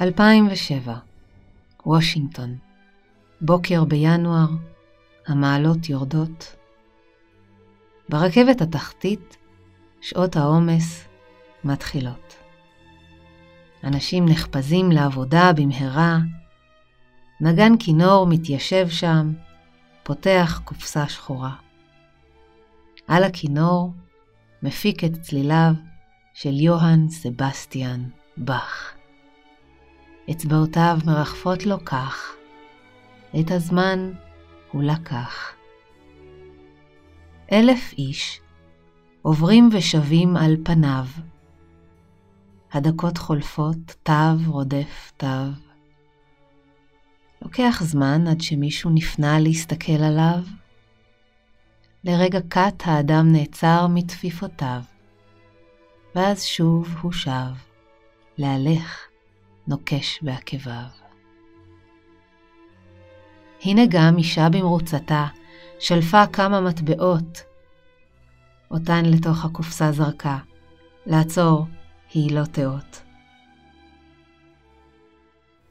2007, וושינגטון. בוקר בינואר, המעלות יורדות. ברכבת התחתית, שעות העומס מתחילות. אנשים נחפזים לעבודה במהרה, נגן כינור מתיישב שם, פותח קופסה שחורה. על הכינור מפיק את צליליו של יוהאן סבסטיאן באך. אצבעותיו מרחפות לו כך, את הזמן הוא לקח. אלף איש עוברים ושבים על פניו. הדקות חולפות, תו רודף תו. לוקח זמן עד שמישהו נפנה להסתכל עליו. לרגע קט האדם נעצר מתפיפותיו, ואז שוב הוא שב, להלך נוקש בעקביו. הנה גם אישה במרוצתה שלפה כמה מטבעות, אותן לתוך הקופסה זרקה. לעצור היא לא תאות.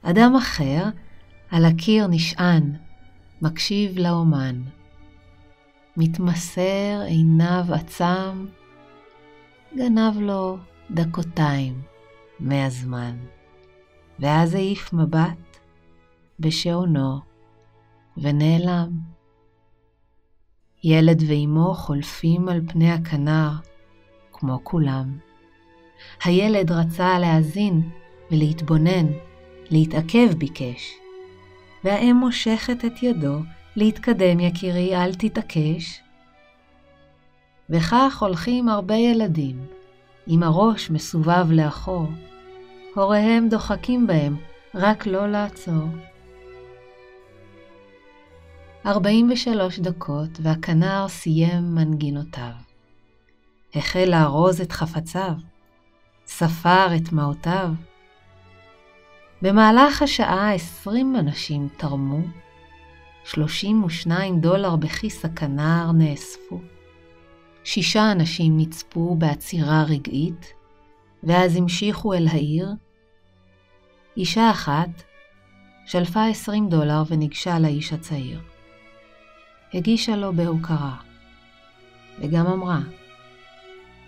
אדם אחר על הקיר נשען, מקשיב לאומן. מתמסר עיניו עצם, גנב לו דקותיים מהזמן. ואז העיף מבט בשעונו ונעלם. ילד ואימו חולפים על פני הכנר, כמו כולם. הילד רצה להאזין ולהתבונן, להתעכב ביקש, והאם מושכת את ידו, להתקדם יקירי, אל תתעקש. וכך הולכים הרבה ילדים, עם הראש מסובב לאחור, הוריהם דוחקים בהם, רק לא לעצור. 43 דקות והכנר סיים מנגינותיו. החל לארוז את חפציו, ספר את מעותיו. במהלך השעה 20 אנשים תרמו, 32 דולר בכיס הכנר נאספו. שישה אנשים נצפו בעצירה רגעית, ואז המשיכו אל העיר. אישה אחת שלפה 20 דולר וניגשה לאיש הצעיר. הגישה לו בהוקרה, וגם אמרה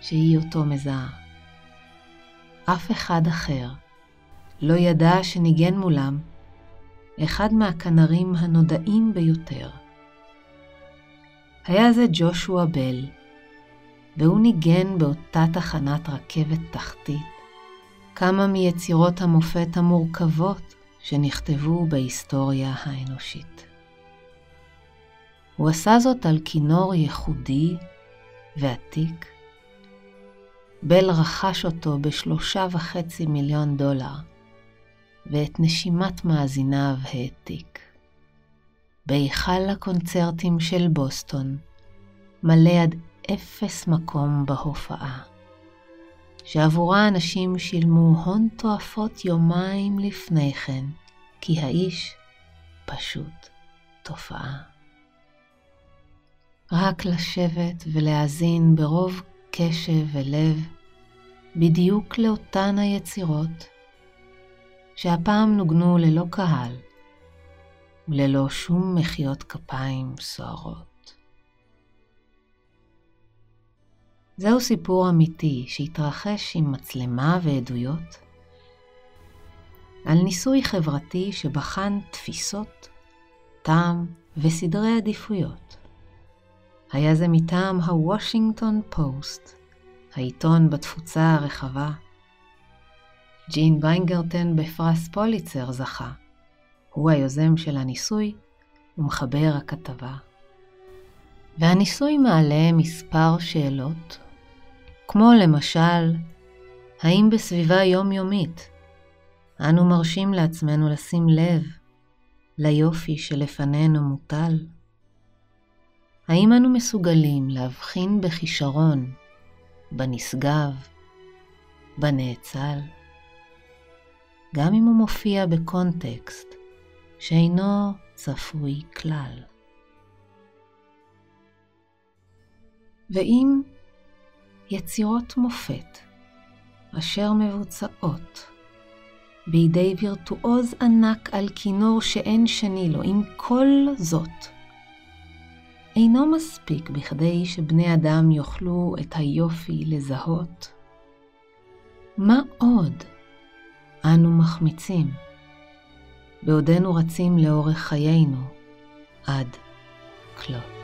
שהיא אותו מזהה. אף אחד אחר לא ידע שניגן מולם אחד מהכנרים הנודעים ביותר. היה זה ג'ושוע בל, והוא ניגן באותה תחנת רכבת תחתית כמה מיצירות המופת המורכבות שנכתבו בהיסטוריה האנושית. הוא עשה זאת על כינור ייחודי ועתיק. בל רכש אותו בשלושה וחצי מיליון דולר, ואת נשימת מאזיניו העתיק. בהיכל הקונצרטים של בוסטון, מלא עד אפס מקום בהופעה, שעבורה אנשים שילמו הון תועפות יומיים לפני כן, כי האיש פשוט תופעה. רק לשבת ולהאזין ברוב קשב ולב בדיוק לאותן היצירות, שהפעם נוגנו ללא קהל וללא שום מחיאות כפיים סוערות. זהו סיפור אמיתי שהתרחש עם מצלמה ועדויות על ניסוי חברתי שבחן תפיסות, טעם וסדרי עדיפויות. היה זה מטעם הוושינגטון פוסט, העיתון בתפוצה הרחבה. ג'ין ויינגרטן בפרס פוליצר זכה. הוא היוזם של הניסוי ומחבר הכתבה. והניסוי מעלה מספר שאלות, כמו למשל, האם בסביבה יומיומית אנו מרשים לעצמנו לשים לב ליופי שלפנינו מוטל? האם אנו מסוגלים להבחין בכישרון, בנשגב, בנאצל, גם אם הוא מופיע בקונטקסט שאינו צפוי כלל? ואם יצירות מופת אשר מבוצעות בידי וירטואוז ענק על כינור שאין שני לו, עם כל זאת. אינו מספיק בכדי שבני אדם יוכלו את היופי לזהות. מה עוד אנו מחמיצים, בעודנו רצים לאורך חיינו עד כלות.